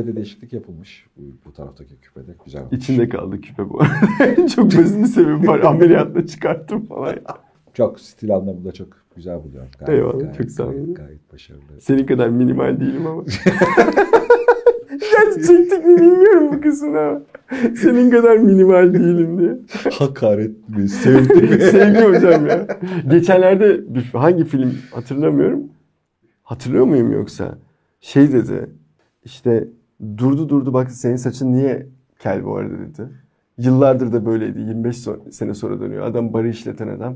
küpede değişiklik yapılmış. Bu, bu taraftaki küpede güzel olmuş. İçinde kaldı küpe bu. çok bir sebebi var. Ameliyatla çıkarttım falan. Çok stil anlamında çok güzel buluyorum. Gayet, Eyvallah, gayet, çok sağ ol. Gayet, gayet başarılı. Senin kadar minimal değilim ama. Gerçi çektik mi bilmiyorum bu kısmını ama. Senin kadar minimal değilim diye. Hakaret mi? Sevdi mi? Sevgi hocam ya. Geçenlerde bir, hangi film hatırlamıyorum. Hatırlıyor muyum yoksa? Şey dedi. İşte durdu durdu bak senin saçın niye kel bu arada dedi. Yıllardır da böyleydi. 25 so- sene sonra dönüyor. Adam barı işleten adam.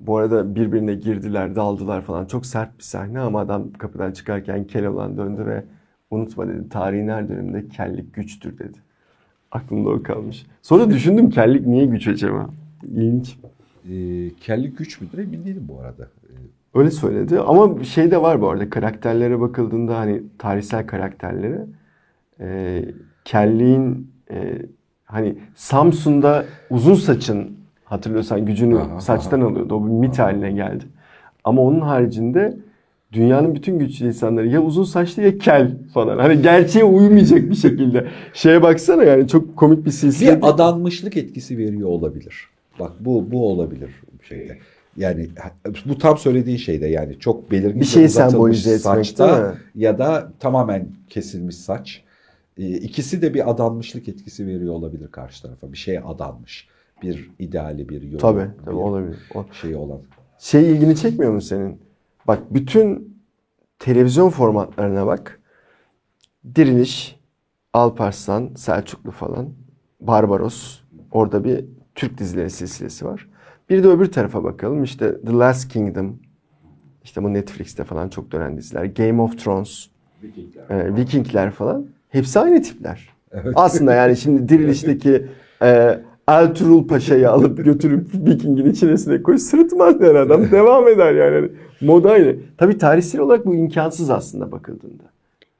Bu arada birbirine girdiler, daldılar falan. Çok sert bir sahne ama adam kapıdan çıkarken kel olan döndü ve unutma dedi. Tarihin her döneminde kellik güçtür dedi. Aklımda o kalmış. Sonra düşündüm kellik niye güç acaba? İlginç. e, kellik güç müdür emin değilim bu arada. E, Öyle söyledi ama şey de var bu arada karakterlere bakıldığında hani tarihsel karakterlere e, kelliğin e, hani Samsun'da uzun saçın hatırlıyorsan gücünü Aha, saçtan aha. alıyordu. O bir mit haline geldi. Ama onun haricinde dünyanın bütün güçlü insanları ya uzun saçlı ya kel falan. Hani gerçeğe uymayacak bir şekilde. Şeye baksana yani çok komik bir silsile. bir adanmışlık etkisi veriyor olabilir. Bak bu bu olabilir şeyde. Yani bu tam söylediğin şeyde yani çok belirgin Bir uzatılmış sembolize etmek, saçta ya da tamamen kesilmiş saç. Ee, İkisi de bir adanmışlık etkisi veriyor olabilir karşı tarafa. Bir şeye adanmış. Bir ideali, bir yolu, Tabii, tabii bir olabilir. O- şeyi olan. Şey ilgini çekmiyor mu senin? Bak bütün televizyon formatlarına bak. Diriliş, Alparslan, Selçuklu falan, Barbaros. Orada bir Türk dizileri silsilesi var. Bir de öbür tarafa bakalım. İşte The Last Kingdom. İşte bu Netflix'te falan çok dönen diziler. Game of Thrones, e, Vikingler falan. Hepsi aynı tipler. Aslında yani şimdi Diriliş'teki e, Ertuğrul Paşa'yı alıp götürüp Viking'in içerisine koy sırıtmaz der adam. Devam eder yani. Hani Moda aynı. Tabii tarihsel olarak bu imkansız aslında bakıldığında.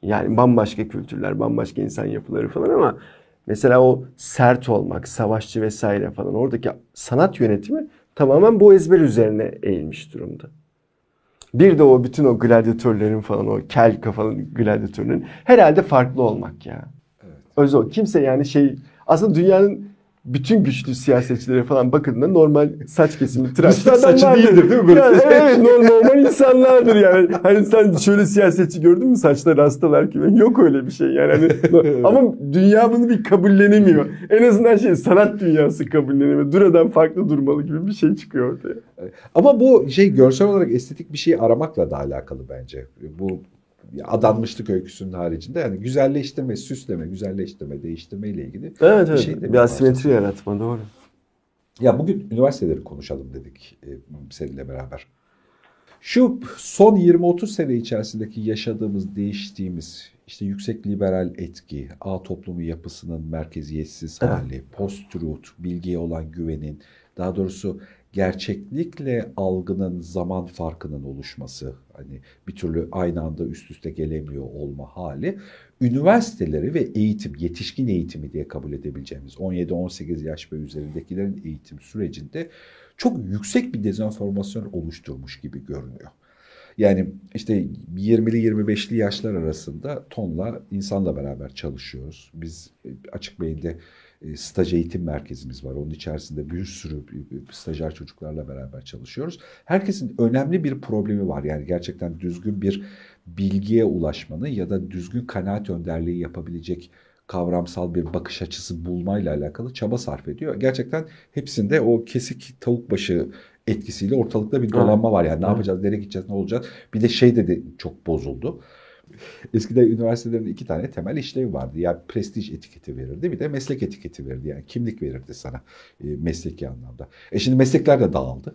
Yani bambaşka kültürler, bambaşka insan yapıları falan ama mesela o sert olmak, savaşçı vesaire falan oradaki sanat yönetimi tamamen bu ezber üzerine eğilmiş durumda. Bir de o bütün o gladyatörlerin falan o kel kafalı gladyatörlerin herhalde farklı olmak ya. Öz o. Kimse yani şey aslında dünyanın bütün güçlü siyasetçilere falan bakıldığında normal saç kesimi tıraşlı Saçı değildir değil mi böyle? Yani evet no- normal insanlardır yani. Hani sen şöyle siyasetçi gördün mü saçta rastalar gibi. Yok öyle bir şey yani. Hani, ama dünya bunu bir kabullenemiyor. En azından şey sanat dünyası kabullenemiyor. Duradan farklı durmalı gibi bir şey çıkıyor ortaya. Ama bu şey görsel olarak estetik bir şey aramakla da alakalı bence. Bu adanmışlık öyküsünün haricinde yani güzelleştirme, süsleme, güzelleştirme, değiştirme ile ilgili Evet evet. şey de bir asimetri yaratma doğru. Ya bugün üniversiteleri konuşalım dedik e, seninle beraber. Şu son 20-30 sene içerisindeki yaşadığımız, değiştiğimiz işte yüksek liberal etki, ağ toplumu yapısının merkeziyetsiz Evet. hali, post-truth, bilgiye olan güvenin, daha doğrusu gerçeklikle algının zaman farkının oluşması, hani bir türlü aynı anda üst üste gelemiyor olma hali, üniversiteleri ve eğitim, yetişkin eğitimi diye kabul edebileceğimiz 17-18 yaş ve üzerindekilerin eğitim sürecinde çok yüksek bir dezenformasyon oluşturmuş gibi görünüyor. Yani işte 20'li 25'li yaşlar arasında tonla insanla beraber çalışıyoruz. Biz e, açık beyinde e, staj eğitim merkezimiz var. Onun içerisinde bir sürü stajyer çocuklarla beraber çalışıyoruz. Herkesin önemli bir problemi var. Yani gerçekten düzgün bir bilgiye ulaşmanın ya da düzgün kanaat önderliği yapabilecek kavramsal bir bakış açısı bulmayla alakalı çaba sarf ediyor. Gerçekten hepsinde o kesik tavuk başı etkisiyle ortalıkta bir dolanma var. Yani ne yapacağız, nereye gideceğiz, ne olacak? Bir de şey dedi çok bozuldu. Eskiden üniversitelerin iki tane temel işlevi vardı. Yani prestij etiketi verirdi bir de meslek etiketi verirdi. Yani kimlik verirdi sana e, mesleki anlamda. E şimdi meslekler de dağıldı.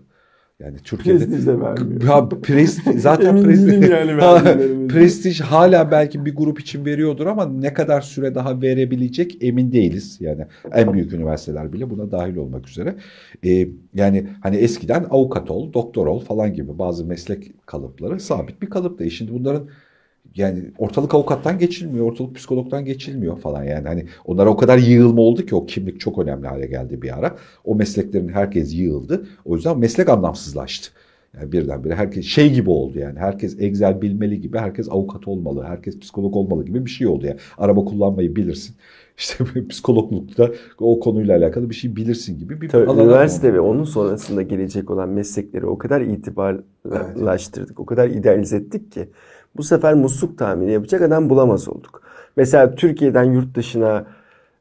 Yani Türkiye'de Prestij de vermiyor. Ha, prestij zaten prestij, yani prestij hala belki bir grup için veriyordur ama ne kadar süre daha verebilecek emin değiliz. Yani en büyük üniversiteler bile buna dahil olmak üzere. Ee, yani hani eskiden avukat ol, doktor ol falan gibi bazı meslek kalıpları sabit bir kalıptı. E Şimdi bunların yani ortalık avukattan geçilmiyor, ortalık psikologdan geçilmiyor falan yani. Hani onlara o kadar yığılma oldu ki o kimlik çok önemli hale geldi bir ara. O mesleklerin herkes yığıldı. O yüzden meslek anlamsızlaştı. Yani birdenbire herkes şey gibi oldu yani. Herkes Excel bilmeli gibi, herkes avukat olmalı, herkes psikolog olmalı gibi bir şey oldu yani. Araba kullanmayı bilirsin. İşte psikologlukta o konuyla alakalı bir şey bilirsin gibi bir Tabii, üniversite oldu. ve onun sonrasında gelecek olan meslekleri o kadar itibarlaştırdık, o kadar idealize ettik ki bu sefer musluk tahmini yapacak adam bulamaz olduk. Mesela Türkiye'den yurt dışına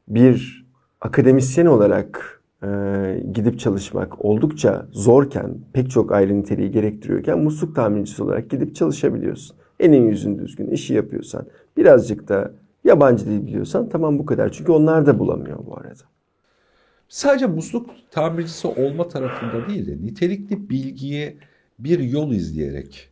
bir akademisyen olarak e, gidip çalışmak oldukça zorken, pek çok ayrı niteliği gerektiriyorken musluk tahmincisi olarak gidip çalışabiliyorsun. Elin yüzün düzgün, işi yapıyorsan, birazcık da yabancı dil biliyorsan tamam bu kadar. Çünkü onlar da bulamıyor bu arada. Sadece musluk tamircisi olma tarafında değil de nitelikli bilgiye bir yol izleyerek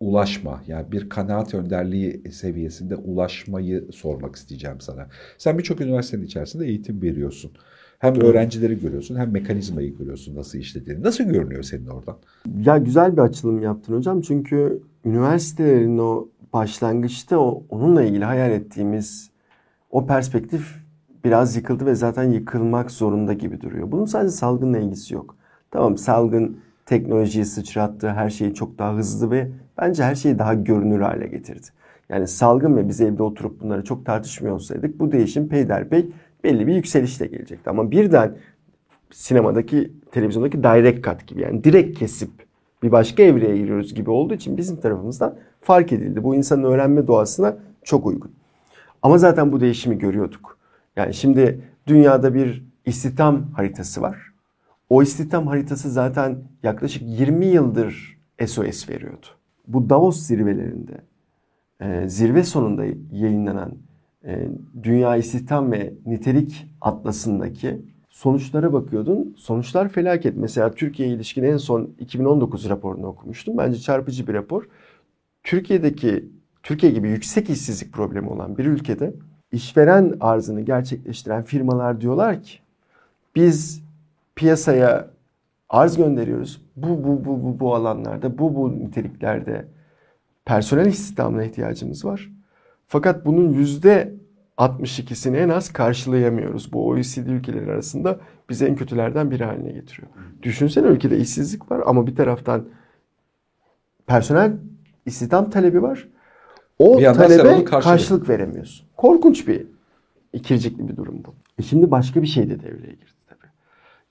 ulaşma yani bir kanaat önderliği seviyesinde ulaşmayı sormak isteyeceğim sana. Sen birçok üniversitenin içerisinde eğitim veriyorsun. Hem öğrencileri görüyorsun hem mekanizmayı görüyorsun nasıl işlediğini. Nasıl görünüyor senin oradan? Ya güzel bir açılım yaptın hocam. Çünkü üniversitelerin o başlangıçta o, onunla ilgili hayal ettiğimiz o perspektif biraz yıkıldı ve zaten yıkılmak zorunda gibi duruyor. Bunun sadece salgınla ilgisi yok. Tamam salgın teknolojiyi sıçrattı, her şeyi çok daha hızlı ve bence her şeyi daha görünür hale getirdi. Yani salgın ve biz evde oturup bunları çok tartışmıyor olsaydık bu değişim peyderpey belli bir yükselişle gelecekti. Ama birden sinemadaki, televizyondaki direct cut gibi yani direkt kesip bir başka evreye giriyoruz gibi olduğu için bizim tarafımızdan fark edildi. Bu insanın öğrenme doğasına çok uygun. Ama zaten bu değişimi görüyorduk. Yani şimdi dünyada bir istihdam haritası var. O istihdam haritası zaten yaklaşık 20 yıldır SOS veriyordu. Bu Davos zirvelerinde e, zirve sonunda yayınlanan e, Dünya İstihdam ve Nitelik Atlası'ndaki sonuçlara bakıyordun. Sonuçlar felaket. Mesela Türkiye'ye ilişkin en son 2019 raporunu okumuştum. Bence çarpıcı bir rapor. Türkiye'deki Türkiye gibi yüksek işsizlik problemi olan bir ülkede işveren arzını gerçekleştiren firmalar diyorlar ki biz piyasaya arz gönderiyoruz. Bu bu bu bu bu alanlarda, bu bu niteliklerde personel istihdamına ihtiyacımız var. Fakat bunun yüzde 62'sini en az karşılayamıyoruz. Bu OECD ülkeleri arasında bizi en kötülerden biri haline getiriyor. Düşünsene ülkede işsizlik var ama bir taraftan personel istihdam talebi var. O Bir talebe karşılık veremiyorsun. Korkunç bir ikircikli bir durum bu. E şimdi başka bir şey de devreye girdi tabii.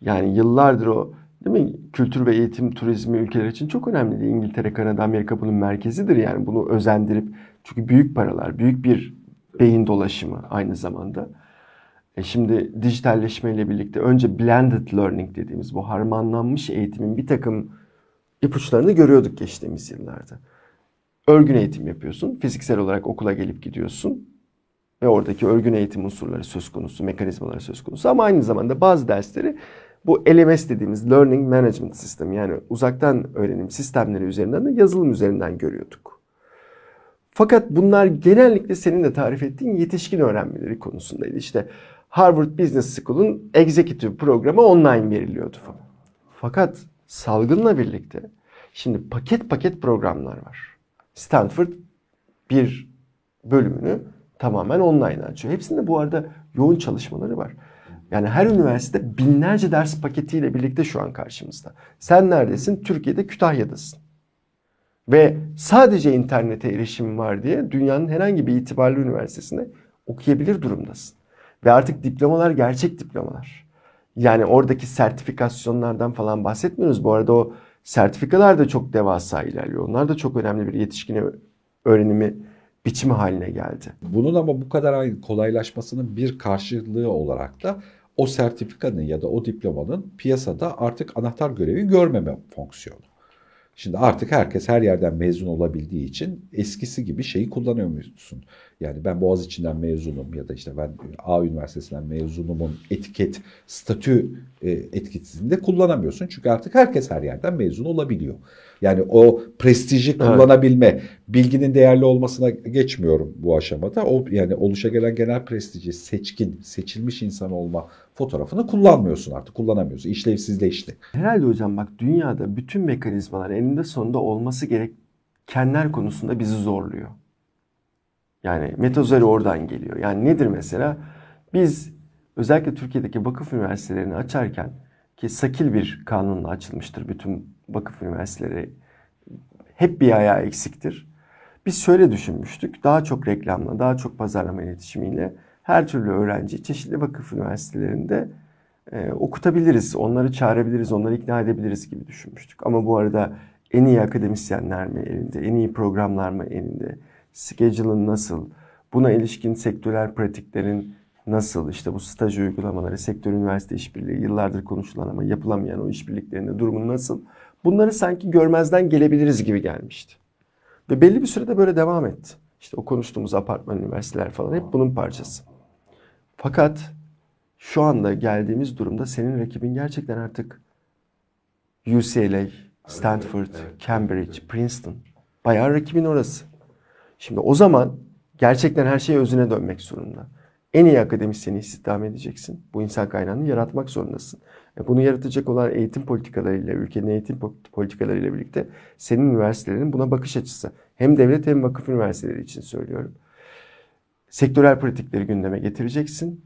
Yani yıllardır o değil mi? Kültür ve eğitim turizmi ülkeler için çok önemli. İngiltere, Kanada, Amerika bunun merkezidir. Yani bunu özendirip çünkü büyük paralar, büyük bir beyin dolaşımı aynı zamanda. E şimdi dijitalleşmeyle birlikte önce blended learning dediğimiz bu harmanlanmış eğitimin bir takım ipuçlarını görüyorduk geçtiğimiz yıllarda. Örgün eğitim yapıyorsun. Fiziksel olarak okula gelip gidiyorsun. Ve oradaki örgün eğitim unsurları söz konusu, mekanizmaları söz konusu. Ama aynı zamanda bazı dersleri bu LMS dediğimiz Learning Management System yani uzaktan öğrenim sistemleri üzerinden de yazılım üzerinden görüyorduk. Fakat bunlar genellikle senin de tarif ettiğin yetişkin öğrenmeleri konusundaydı. İşte Harvard Business School'un executive programı online veriliyordu falan. Fakat salgınla birlikte şimdi paket paket programlar var. Stanford bir bölümünü tamamen online açıyor. Hepsinde bu arada yoğun çalışmaları var. Yani her üniversite binlerce ders paketiyle birlikte şu an karşımızda. Sen neredesin? Türkiye'de Kütahya'dasın. Ve sadece internete erişim var diye dünyanın herhangi bir itibarlı üniversitesinde okuyabilir durumdasın. Ve artık diplomalar gerçek diplomalar. Yani oradaki sertifikasyonlardan falan bahsetmiyoruz. Bu arada o sertifikalar da çok devasa ilerliyor. Onlar da çok önemli bir yetişkin öğrenimi biçimi haline geldi. Bunun ama bu kadar kolaylaşmasının bir karşılığı olarak da o sertifikanın ya da o diplomanın piyasada artık anahtar görevi görmeme fonksiyonu. Şimdi artık herkes her yerden mezun olabildiği için eskisi gibi şeyi kullanamıyorsun. Yani ben Boğaziçi'nden mezunum ya da işte ben A Üniversitesi'nden mezunumun etiket, statü e, etkisinde kullanamıyorsun. Çünkü artık herkes her yerden mezun olabiliyor. Yani o prestiji kullanabilme, bilginin değerli olmasına geçmiyorum bu aşamada. O yani oluşa gelen genel prestiji, seçkin, seçilmiş insan olma fotoğrafını kullanmıyorsun artık, kullanamıyorsun. İşlevsizleşti. Herhalde hocam bak dünyada bütün mekanizmalar eninde sonunda olması gerekenler konusunda bizi zorluyor. Yani metozori oradan geliyor. Yani nedir mesela? Biz özellikle Türkiye'deki vakıf üniversitelerini açarken ki sakil bir kanunla açılmıştır bütün vakıf üniversiteleri hep bir ayağı eksiktir. Biz şöyle düşünmüştük. Daha çok reklamla, daha çok pazarlama iletişimiyle her türlü öğrenci çeşitli vakıf üniversitelerinde e, okutabiliriz, onları çağırabiliriz, onları ikna edebiliriz gibi düşünmüştük. Ama bu arada en iyi akademisyenler mi elinde, en iyi programlar mı elinde, schedule'ın nasıl, buna ilişkin sektörel pratiklerin nasıl, işte bu staj uygulamaları, sektör üniversite işbirliği yıllardır konuşulan ama yapılamayan o işbirliklerinde durumun nasıl, bunları sanki görmezden gelebiliriz gibi gelmişti. Ve belli bir sürede böyle devam etti. İşte o konuştuğumuz apartman üniversiteler falan hep bunun parçası. Fakat şu anda geldiğimiz durumda senin rakibin gerçekten artık UCLA, Stanford, Cambridge, Princeton. Bayağı rakibin orası. Şimdi o zaman gerçekten her şey özüne dönmek zorunda. En iyi akademisyeni istihdam edeceksin. Bu insan kaynağını yaratmak zorundasın. E bunu yaratacak olan eğitim politikalarıyla, ülkenin eğitim politikalarıyla birlikte senin üniversitelerinin buna bakış açısı. Hem devlet hem vakıf üniversiteleri için söylüyorum. Sektörel pratikleri gündeme getireceksin.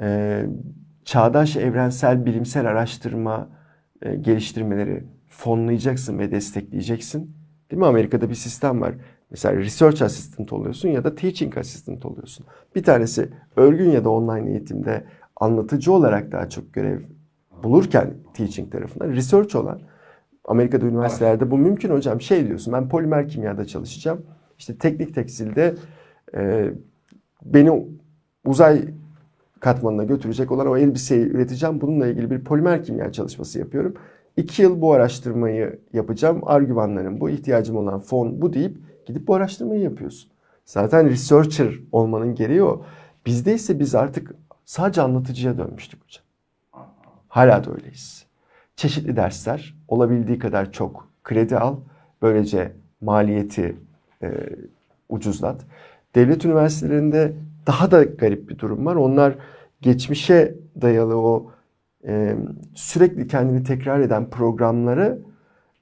Ee, çağdaş evrensel bilimsel araştırma e, geliştirmeleri fonlayacaksın ve destekleyeceksin. Değil mi? Amerika'da bir sistem var. Mesela research assistant oluyorsun ya da teaching assistant oluyorsun. Bir tanesi örgün ya da online eğitimde anlatıcı olarak daha çok görev bulurken teaching tarafından research olan Amerika'da üniversitelerde bu mümkün hocam. Şey diyorsun ben polimer kimyada çalışacağım. İşte teknik tekstilde e, beni uzay katmanına götürecek olan o elbiseyi üreteceğim. Bununla ilgili bir polimer kimya çalışması yapıyorum. İki yıl bu araştırmayı yapacağım. Argümanlarım bu, ihtiyacım olan fon bu deyip gidip bu araştırmayı yapıyorsun. Zaten researcher olmanın gereği o. Bizde ise biz artık sadece anlatıcıya dönmüştük hocam. Hala da öyleyiz. Çeşitli dersler, olabildiği kadar çok kredi al. Böylece maliyeti e, ucuzlat. Devlet üniversitelerinde daha da garip bir durum var. Onlar geçmişe dayalı o e, sürekli kendini tekrar eden programları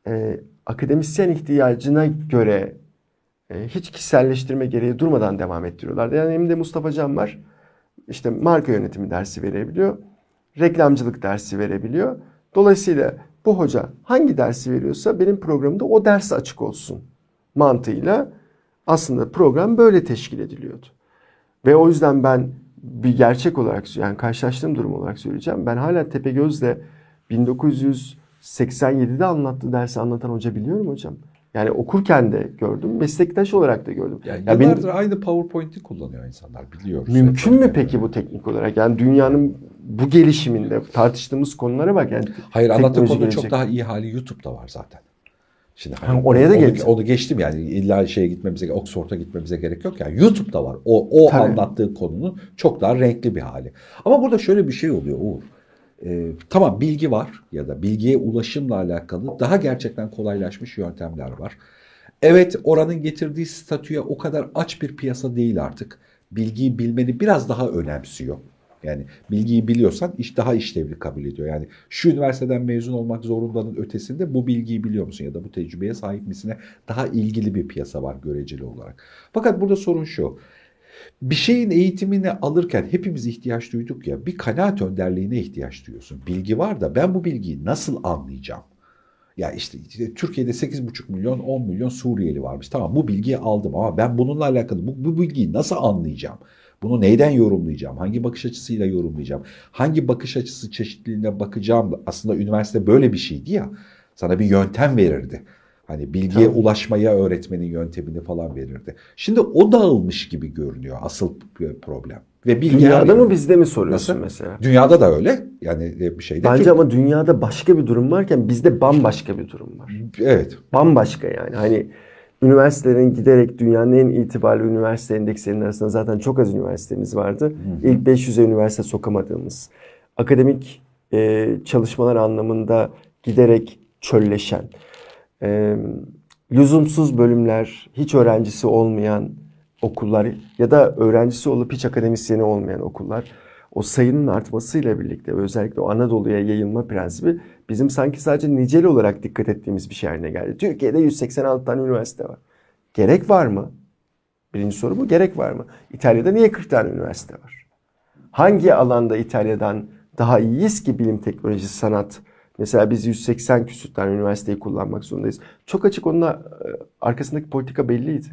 e, akademisyen ihtiyacına göre e, hiç kişiselleştirme gereği durmadan devam ettiriyorlar. Yani elimde Mustafa Can var. İşte marka yönetimi dersi verebiliyor. Reklamcılık dersi verebiliyor. Dolayısıyla bu hoca hangi dersi veriyorsa benim programımda o ders açık olsun mantığıyla aslında program böyle teşkil ediliyordu. Ve o yüzden ben bir gerçek olarak yani karşılaştığım durum olarak söyleyeceğim. Ben hala Tepegöz'le 1987'de anlattığı dersi anlatan hoca biliyorum hocam. Yani okurken de gördüm, meslektaş olarak da gördüm. Yani ya yıllardır benim, aynı PowerPoint'i kullanıyor insanlar biliyoruz. Mümkün mü peki bu teknik olarak? Yani dünyanın bu gelişiminde tartıştığımız konulara bak. Yani Hayır anlattığım konuda çok daha iyi hali YouTube'da var zaten. Şimdi hani oraya da onu, onu geçtim yani illa şeye gitmemize, Oxford'a gitmemize gerek yok yani YouTube'da var. O o Tabii. anlattığı konunun çok daha renkli bir hali. Ama burada şöyle bir şey oluyor Uğur. Ee, tamam bilgi var ya da bilgiye ulaşımla alakalı daha gerçekten kolaylaşmış yöntemler var. Evet oranın getirdiği statüye o kadar aç bir piyasa değil artık. Bilgiyi bilmeni biraz daha önemsiyor. Yani bilgiyi biliyorsan iş daha işlevli kabul ediyor. Yani şu üniversiteden mezun olmak zorundanın ötesinde bu bilgiyi biliyor musun ya da bu tecrübeye sahip misine daha ilgili bir piyasa var göreceli olarak. Fakat burada sorun şu. Bir şeyin eğitimini alırken hepimiz ihtiyaç duyduk ya bir kanaat önderliğine ihtiyaç duyuyorsun. Bilgi var da ben bu bilgiyi nasıl anlayacağım? Ya işte, işte Türkiye'de 8,5 milyon 10 milyon Suriyeli varmış. Tamam bu bilgiyi aldım ama ben bununla alakalı bu, bu bilgiyi nasıl anlayacağım? Bunu neyden yorumlayacağım? Hangi bakış açısıyla yorumlayacağım? Hangi bakış açısı çeşitliliğine bakacağım? Aslında üniversite böyle bir şeydi ya. Sana bir yöntem verirdi. Hani bilgiye tamam. ulaşmaya öğretmenin yöntemini falan verirdi. Şimdi o dağılmış gibi görünüyor asıl problem. Ve bilgi dünyada mı bizde mi soruyorsun Nasıl? mesela? Dünyada da öyle. Yani bir şeyde. Bence Türk... ama dünyada başka bir durum varken bizde bambaşka bir durum var. Evet. Bambaşka yani. Hani üniversitelerin giderek dünyanın en itibarlı üniversite endekslerinin arasında zaten çok az üniversitemiz vardı. Hı. İlk 500'e üniversite sokamadığımız, akademik e, çalışmalar anlamında giderek çölleşen, e, lüzumsuz bölümler, hiç öğrencisi olmayan okullar ya da öğrencisi olup hiç akademisyeni olmayan okullar o sayının artmasıyla birlikte ve özellikle o Anadolu'ya yayılma prensibi bizim sanki sadece niceli olarak dikkat ettiğimiz bir şey haline geldi. Türkiye'de 186 tane üniversite var. Gerek var mı? Birinci soru bu. Gerek var mı? İtalya'da niye 40 tane üniversite var? Hangi alanda İtalya'dan daha iyiyiz ki bilim, teknoloji, sanat, Mesela biz 180 küsür tane üniversiteyi kullanmak zorundayız. Çok açık onunla e, arkasındaki politika belliydi.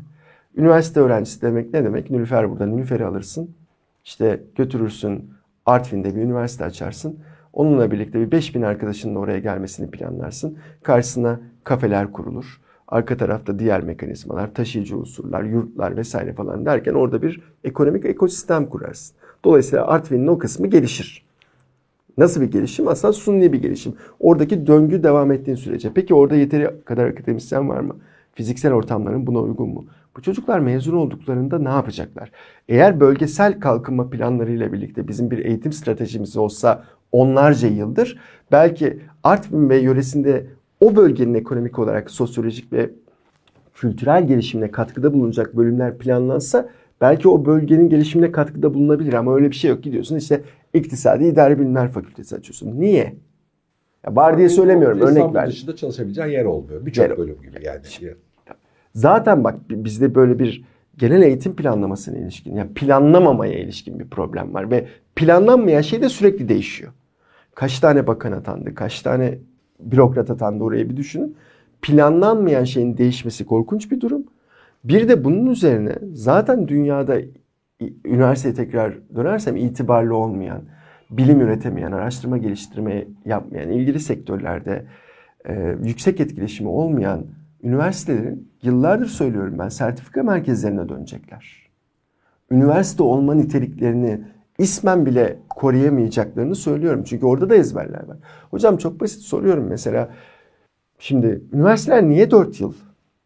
Üniversite öğrencisi demek ne demek? Nülüfer burada. Nülüfer'i alırsın. İşte götürürsün Artvin'de bir üniversite açarsın. Onunla birlikte bir 5000 arkadaşının oraya gelmesini planlarsın. Karşısına kafeler kurulur. Arka tarafta diğer mekanizmalar, taşıyıcı unsurlar, yurtlar vesaire falan derken orada bir ekonomik ekosistem kurarsın. Dolayısıyla Artvin'in o kısmı gelişir. Nasıl bir gelişim? Aslında sunni bir gelişim. Oradaki döngü devam ettiğin sürece. Peki orada yeteri kadar akademisyen var mı? Fiziksel ortamların buna uygun mu? Bu çocuklar mezun olduklarında ne yapacaklar? Eğer bölgesel kalkınma planlarıyla birlikte bizim bir eğitim stratejimiz olsa onlarca yıldır belki Artvin ve yöresinde o bölgenin ekonomik olarak sosyolojik ve kültürel gelişimine katkıda bulunacak bölümler planlansa belki o bölgenin gelişimine katkıda bulunabilir ama öyle bir şey yok. Gidiyorsun işte iktisadi idari bilimler fakültesi açıyorsun. Niye? Ya bari diye söylemiyorum örnek ver. dışında çalışabileceğin yer olmuyor. Birçok bölüm gibi yani. Zaten bak bizde böyle bir genel eğitim planlamasına ilişkin yani planlamamaya ilişkin bir problem var ve planlanmayan şey de sürekli değişiyor. Kaç tane bakan atandı, kaç tane bürokrat atandı oraya bir düşünün. Planlanmayan şeyin değişmesi korkunç bir durum. Bir de bunun üzerine zaten dünyada üniversiteye tekrar dönersem itibarlı olmayan, bilim üretemeyen, araştırma geliştirme yapmayan, ilgili sektörlerde e, yüksek etkileşimi olmayan üniversitelerin yıllardır söylüyorum ben sertifika merkezlerine dönecekler. Üniversite olma niteliklerini ismen bile koruyamayacaklarını söylüyorum. Çünkü orada da ezberler var. Hocam çok basit soruyorum mesela. Şimdi üniversiteler niye 4 yıl?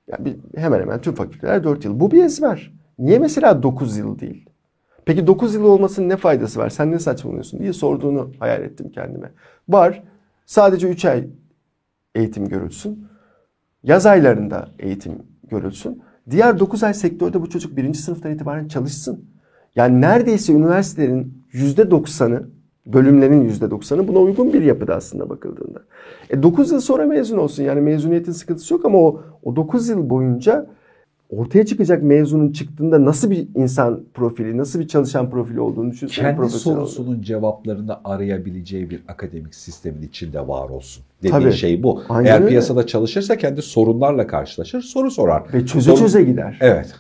Yani hemen hemen tüm fakülteler 4 yıl. Bu bir ezber. Niye mesela 9 yıl değil? Peki 9 yıl olmasının ne faydası var? Sen ne saçmalıyorsun diye sorduğunu hayal ettim kendime. Var. Sadece 3 ay eğitim görülsün. Yaz aylarında eğitim görülsün. Diğer 9 ay sektörde bu çocuk birinci sınıftan itibaren çalışsın. Yani neredeyse üniversitelerin %90'ı, bölümlerin %90'ı buna uygun bir yapıda aslında bakıldığında. E 9 yıl sonra mezun olsun. Yani mezuniyetin sıkıntısı yok ama o, o 9 yıl boyunca ortaya çıkacak mezunun çıktığında nasıl bir insan profili, nasıl bir çalışan profili olduğunu düşünsene. Kendi sorusunun cevaplarını arayabileceği bir akademik sistemin içinde var olsun. Dediğin Tabii. şey bu. Aynen Eğer öyle. piyasada çalışırsa kendi sorunlarla karşılaşır, soru sorar. Ve çöze Soru- çöze gider. Evet.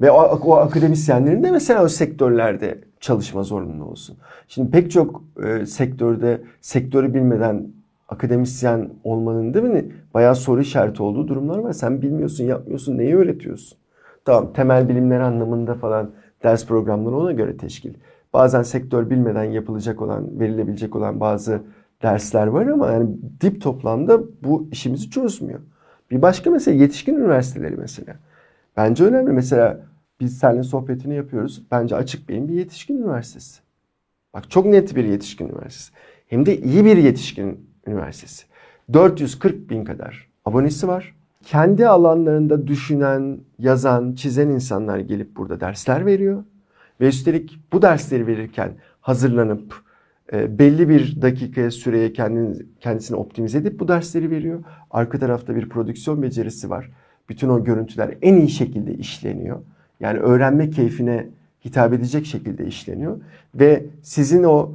Ve o, o akademisyenlerin de mesela o sektörlerde çalışma zorunlu olsun. Şimdi pek çok e, sektörde sektörü bilmeden akademisyen olmanın değil mi bayağı soru işareti olduğu durumlar var. Sen bilmiyorsun, yapmıyorsun, neyi öğretiyorsun? Tamam temel bilimler anlamında falan ders programları ona göre teşkil. Bazen sektör bilmeden yapılacak olan, verilebilecek olan bazı dersler var ama yani dip toplamda bu işimizi çözmüyor. Bir başka mesele yetişkin üniversiteleri mesela. Bence önemli. Mesela biz seninle sohbetini yapıyoruz. Bence Açık Bey'in bir yetişkin üniversitesi. Bak çok net bir yetişkin üniversitesi. Hem de iyi bir yetişkin üniversitesi. 440 bin kadar abonesi var. Kendi alanlarında düşünen, yazan, çizen insanlar gelip burada dersler veriyor. Ve üstelik bu dersleri verirken hazırlanıp e, belli bir dakikaya süreye kendini, kendisini optimize edip bu dersleri veriyor. Arka tarafta bir prodüksiyon becerisi var. Bütün o görüntüler en iyi şekilde işleniyor. Yani öğrenme keyfine hitap edecek şekilde işleniyor. Ve sizin o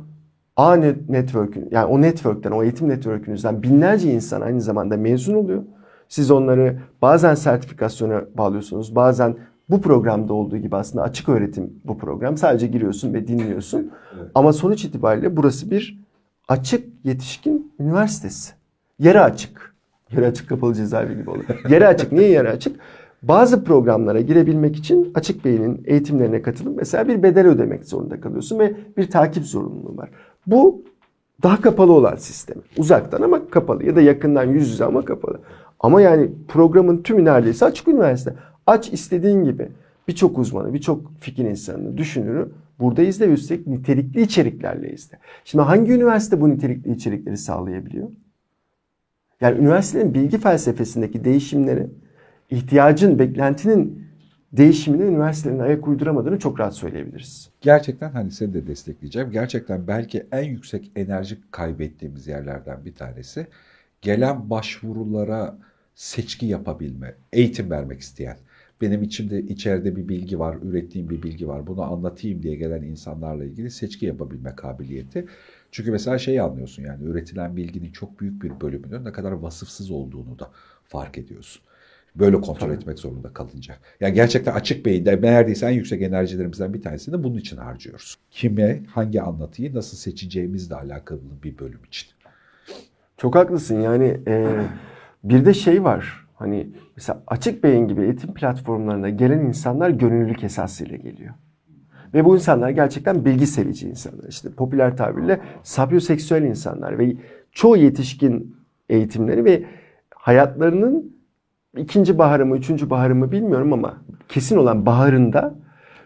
A net- network'ün yani o network'ten, o eğitim network'ünüzden binlerce insan aynı zamanda mezun oluyor. Siz onları bazen sertifikasyona bağlıyorsunuz, bazen bu programda olduğu gibi aslında açık öğretim bu program. Sadece giriyorsun ve dinliyorsun. Ama sonuç itibariyle burası bir açık yetişkin üniversitesi. Yere açık. Yere açık kapalı cezaevi gibi olur. Yere açık. Niye yere açık? Bazı programlara girebilmek için Açık Bey'in eğitimlerine katılıp mesela bir bedel ödemek zorunda kalıyorsun ve bir takip zorunluluğu var. Bu daha kapalı olan sistem. Uzaktan ama kapalı ya da yakından yüz yüze ama kapalı. Ama yani programın tümü neredeyse açık üniversite. Aç istediğin gibi. Birçok uzmanı, birçok fikir insanını, düşünürü burada izle üstelik nitelikli içeriklerle izle. Şimdi hangi üniversite bu nitelikli içerikleri sağlayabiliyor? Yani üniversitelerin bilgi felsefesindeki değişimleri, ihtiyacın, beklentinin değişimine üniversitelerin ayak uyduramadığını çok rahat söyleyebiliriz. Gerçekten hani seni de destekleyeceğim. Gerçekten belki en yüksek enerji kaybettiğimiz yerlerden bir tanesi gelen başvurulara seçki yapabilme, eğitim vermek isteyen. Benim içimde içeride bir bilgi var, ürettiğim bir bilgi var. Bunu anlatayım diye gelen insanlarla ilgili seçki yapabilme kabiliyeti Çünkü mesela şeyi anlıyorsun yani üretilen bilginin çok büyük bir bölümünün ne kadar vasıfsız olduğunu da fark ediyorsun. Böyle kontrol Tabii. etmek zorunda kalınca. Yani gerçekten açık beyinde neredeyse en yüksek enerjilerimizden bir tanesini bunun için harcıyoruz. Kime, hangi anlatıyı nasıl seçeceğimizle alakalı bir bölüm için. Çok haklısın yani e, bir de şey var hani mesela açık beyin gibi eğitim platformlarına gelen insanlar gönüllülük esasıyla geliyor. Ve bu insanlar gerçekten bilgi sevici insanlar. İşte popüler tabirle sapyoseksüel insanlar ve çoğu yetişkin eğitimleri ve hayatlarının ikinci baharı mı, üçüncü baharı mı bilmiyorum ama kesin olan baharında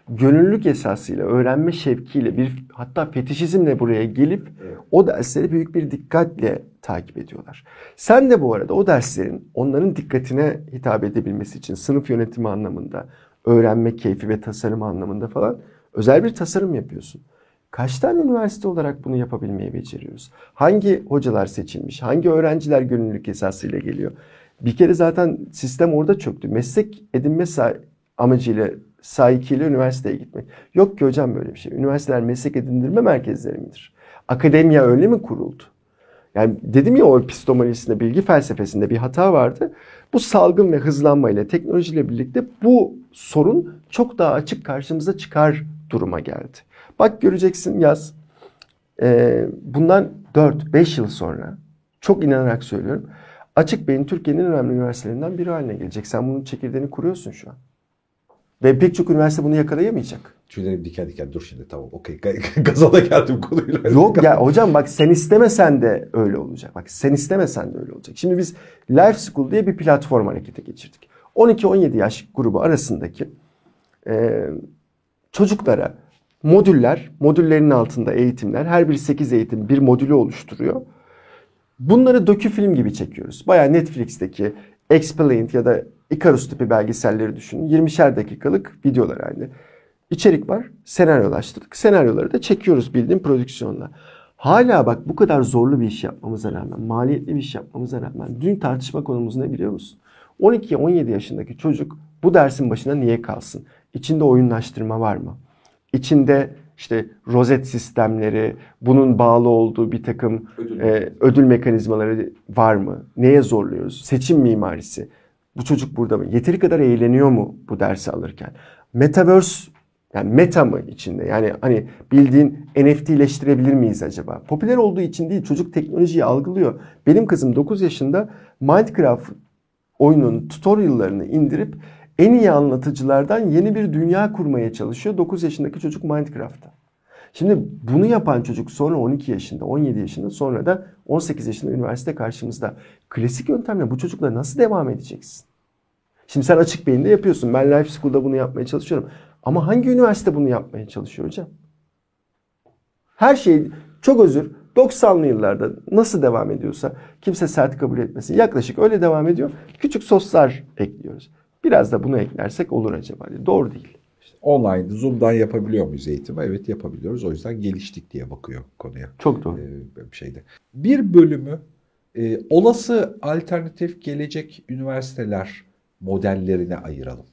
gönüllülük esasıyla, öğrenme şevkiyle bir hatta fetişizmle buraya gelip o dersleri büyük bir dikkatle takip ediyorlar. Sen de bu arada o derslerin onların dikkatine hitap edebilmesi için sınıf yönetimi anlamında, öğrenme keyfi ve tasarım anlamında falan özel bir tasarım yapıyorsun. Kaç tane üniversite olarak bunu yapabilmeyi beceriyoruz? Hangi hocalar seçilmiş? Hangi öğrenciler gönüllülük esasıyla geliyor? Bir kere zaten sistem orada çöktü. Meslek edinme amacıyla sahikiyle üniversiteye gitmek. Yok ki hocam böyle bir şey. Üniversiteler meslek edindirme merkezleri midir? Akademiya öyle mi kuruldu? Yani dedim ya o epistemolojisinde, bilgi felsefesinde bir hata vardı. Bu salgın ve hızlanmayla, teknolojiyle birlikte bu sorun çok daha açık karşımıza çıkar duruma geldi. Bak göreceksin yaz. Ee, bundan 4-5 yıl sonra çok inanarak söylüyorum. Açık Bey'in Türkiye'nin en önemli üniversitelerinden biri haline gelecek. Sen bunun çekirdeğini kuruyorsun şu an. Ve pek çok üniversite bunu yakalayamayacak. Tüylerim diken diken dur şimdi tamam okey gaza da geldim konuyla. Yok ya hocam bak sen istemesen de öyle olacak. Bak sen istemesen de öyle olacak. Şimdi biz Life School diye bir platform harekete geçirdik. 12-17 yaş grubu arasındaki e, çocuklara modüller, modüllerin altında eğitimler, her biri 8 eğitim bir modülü oluşturuyor. Bunları dökü film gibi çekiyoruz. Bayağı Netflix'teki Explained ya da Icarus tipi belgeselleri düşünün. 20'şer dakikalık videolar halinde. İçerik var, senaryolaştırdık. Senaryoları da çekiyoruz bildiğin prodüksiyonla. Hala bak bu kadar zorlu bir iş yapmamıza rağmen, maliyetli bir iş yapmamıza rağmen dün tartışma konumuz ne biliyor musun? 12-17 yaşındaki çocuk bu dersin başına niye kalsın? İçinde oyunlaştırma var mı? İçinde işte rozet sistemleri, bunun bağlı olduğu bir takım Ödül. e, ödül mekanizmaları var mı? Neye zorluyoruz? Seçim mimarisi. Bu çocuk burada mı? Yeteri kadar eğleniyor mu bu dersi alırken? Metaverse yani meta mı içinde? Yani hani bildiğin NFT'leştirebilir miyiz acaba? Popüler olduğu için değil çocuk teknolojiyi algılıyor. Benim kızım 9 yaşında Minecraft oyunun tutorial'larını indirip en iyi anlatıcılardan yeni bir dünya kurmaya çalışıyor 9 yaşındaki çocuk Minecraft'ta. Şimdi bunu yapan çocuk sonra 12 yaşında, 17 yaşında sonra da 18 yaşında üniversite karşımızda. Klasik yöntemle bu çocukla nasıl devam edeceksin? Şimdi sen açık beyinde yapıyorsun. Ben Life School'da bunu yapmaya çalışıyorum. Ama hangi üniversite bunu yapmaya çalışıyor hocam? Her şey çok özür 90'lı yıllarda nasıl devam ediyorsa kimse sert kabul etmesin. Yaklaşık öyle devam ediyor. Küçük soslar ekliyoruz. Biraz da bunu eklersek olur acaba diye. Doğru değil. Online Zoom'dan yapabiliyor muyuz eğitimi? Evet yapabiliyoruz. O yüzden geliştik diye bakıyor konuya. Çok doğru. Ee, bir şeyde. Bir bölümü e, olası alternatif gelecek üniversiteler modellerine ayıralım.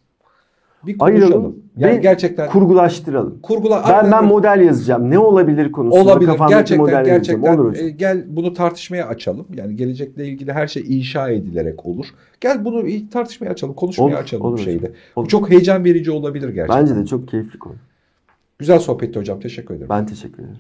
Bir konuşalım. Ayıralım Yani ve gerçekten kurgulaştıralım. kurgula Ben ben model yazacağım. Ne olabilir konusunda olabilir. kafamdaki Gerçekten model yazacağım. gerçekten Olur hocam. e, gel bunu tartışmaya açalım. Yani gelecekle ilgili her şey inşa edilerek olur. Gel bunu tartışmaya açalım, konuşmaya Olur, açalım olur bu şeyde. Bu Olur. çok heyecan verici olabilir gerçekten. Bence de çok keyifli konu. Güzel sohbetti hocam. Teşekkür ederim. Ben teşekkür ederim.